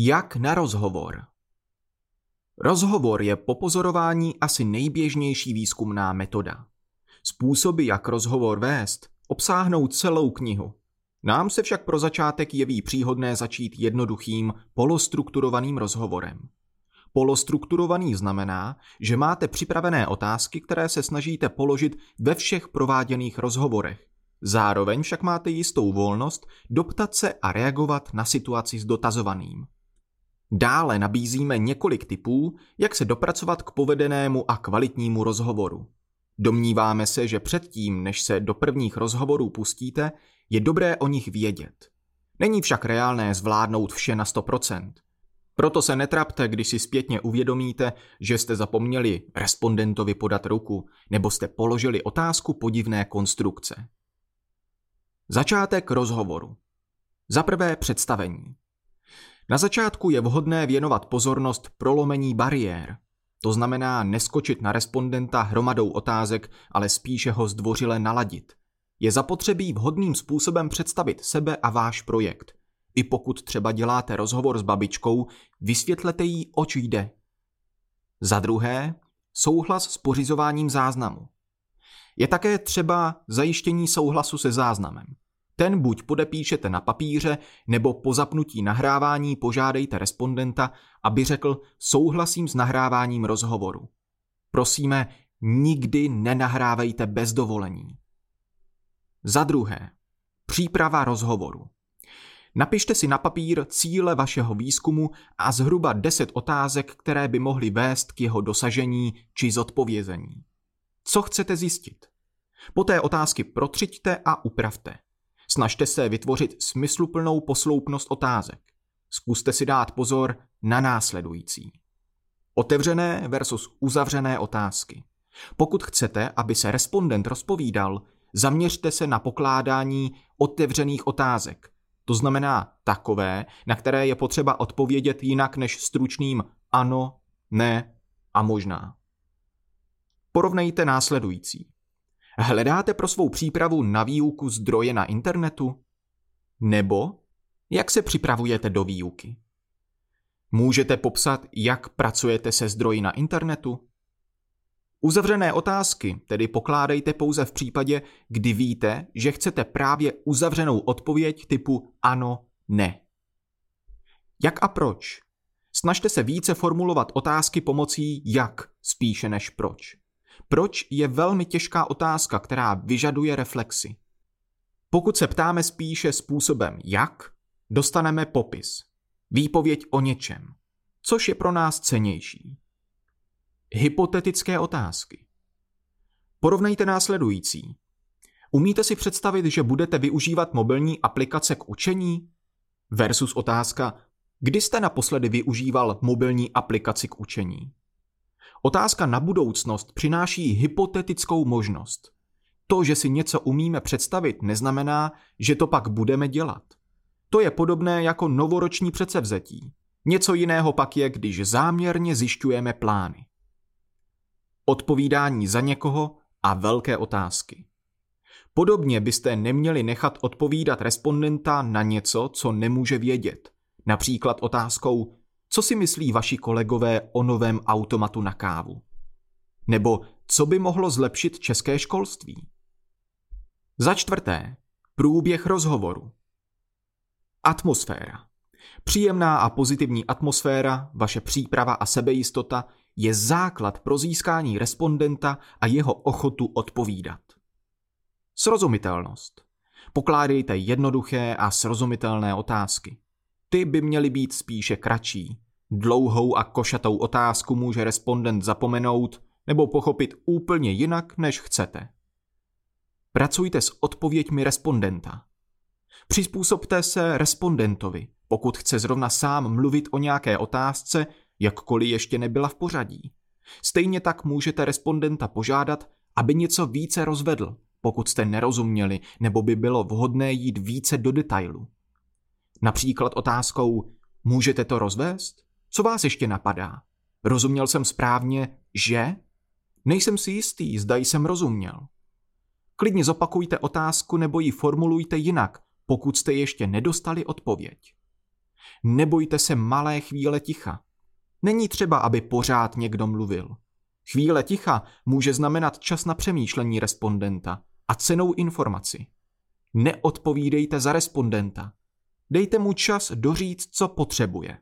Jak na rozhovor? Rozhovor je po pozorování asi nejběžnější výzkumná metoda. Způsoby, jak rozhovor vést, obsáhnou celou knihu. Nám se však pro začátek jeví příhodné začít jednoduchým, polostrukturovaným rozhovorem. Polostrukturovaný znamená, že máte připravené otázky, které se snažíte položit ve všech prováděných rozhovorech. Zároveň však máte jistou volnost doptat se a reagovat na situaci s dotazovaným. Dále nabízíme několik typů, jak se dopracovat k povedenému a kvalitnímu rozhovoru. Domníváme se, že předtím, než se do prvních rozhovorů pustíte, je dobré o nich vědět. Není však reálné zvládnout vše na 100%. Proto se netrapte, když si zpětně uvědomíte, že jste zapomněli respondentovi podat ruku nebo jste položili otázku podivné konstrukce. Začátek rozhovoru. Za prvé představení. Na začátku je vhodné věnovat pozornost prolomení bariér. To znamená neskočit na respondenta hromadou otázek, ale spíše ho zdvořile naladit. Je zapotřebí vhodným způsobem představit sebe a váš projekt. I pokud třeba děláte rozhovor s babičkou, vysvětlete jí, oč jde. Za druhé, souhlas s pořizováním záznamu. Je také třeba zajištění souhlasu se záznamem. Ten buď podepíšete na papíře, nebo po zapnutí nahrávání požádejte respondenta, aby řekl souhlasím s nahráváním rozhovoru. Prosíme, nikdy nenahrávejte bez dovolení. Za druhé, příprava rozhovoru. Napište si na papír cíle vašeho výzkumu a zhruba 10 otázek, které by mohly vést k jeho dosažení či zodpovězení. Co chcete zjistit? Poté otázky protřiďte a upravte. Snažte se vytvořit smysluplnou posloupnost otázek. Zkuste si dát pozor na následující. Otevřené versus uzavřené otázky. Pokud chcete, aby se respondent rozpovídal, zaměřte se na pokládání otevřených otázek. To znamená takové, na které je potřeba odpovědět jinak než stručným ano, ne a možná. Porovnejte následující. Hledáte pro svou přípravu na výuku zdroje na internetu? Nebo jak se připravujete do výuky? Můžete popsat, jak pracujete se zdroji na internetu? Uzavřené otázky tedy pokládejte pouze v případě, kdy víte, že chcete právě uzavřenou odpověď typu ano, ne. Jak a proč? Snažte se více formulovat otázky pomocí jak spíše než proč. Proč je velmi těžká otázka, která vyžaduje reflexi. Pokud se ptáme spíše způsobem jak, dostaneme popis, výpověď o něčem, což je pro nás cenější. Hypotetické otázky. Porovnejte následující. Umíte si představit, že budete využívat mobilní aplikace k učení? Versus otázka, kdy jste naposledy využíval mobilní aplikaci k učení? Otázka na budoucnost přináší hypotetickou možnost. To, že si něco umíme představit, neznamená, že to pak budeme dělat. To je podobné jako novoroční předsevzetí. Něco jiného pak je, když záměrně zjišťujeme plány. Odpovídání za někoho a velké otázky. Podobně byste neměli nechat odpovídat respondenta na něco, co nemůže vědět. Například otázkou, co si myslí vaši kolegové o novém automatu na kávu? Nebo co by mohlo zlepšit české školství? Za čtvrté, průběh rozhovoru. Atmosféra. Příjemná a pozitivní atmosféra, vaše příprava a sebejistota je základ pro získání respondenta a jeho ochotu odpovídat. Srozumitelnost. Pokládejte jednoduché a srozumitelné otázky. Ty by měly být spíše kratší. Dlouhou a košatou otázku může respondent zapomenout nebo pochopit úplně jinak, než chcete. Pracujte s odpověďmi respondenta. Přizpůsobte se respondentovi, pokud chce zrovna sám mluvit o nějaké otázce, jakkoliv ještě nebyla v pořadí. Stejně tak můžete respondenta požádat, aby něco více rozvedl, pokud jste nerozuměli nebo by bylo vhodné jít více do detailu. Například otázkou můžete to rozvést? Co vás ještě napadá? Rozuměl jsem správně, že? Nejsem si jistý, zda jsem rozuměl. Klidně zopakujte otázku nebo ji formulujte jinak, pokud jste ještě nedostali odpověď. Nebojte se malé chvíle ticha. Není třeba, aby pořád někdo mluvil. Chvíle ticha může znamenat čas na přemýšlení respondenta a cenou informaci. Neodpovídejte za respondenta. Dejte mu čas doříct, co potřebuje.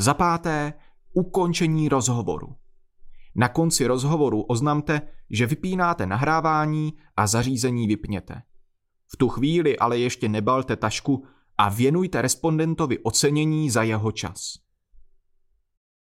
Za páté, ukončení rozhovoru. Na konci rozhovoru oznamte, že vypínáte nahrávání a zařízení vypněte. V tu chvíli ale ještě nebalte tašku a věnujte respondentovi ocenění za jeho čas.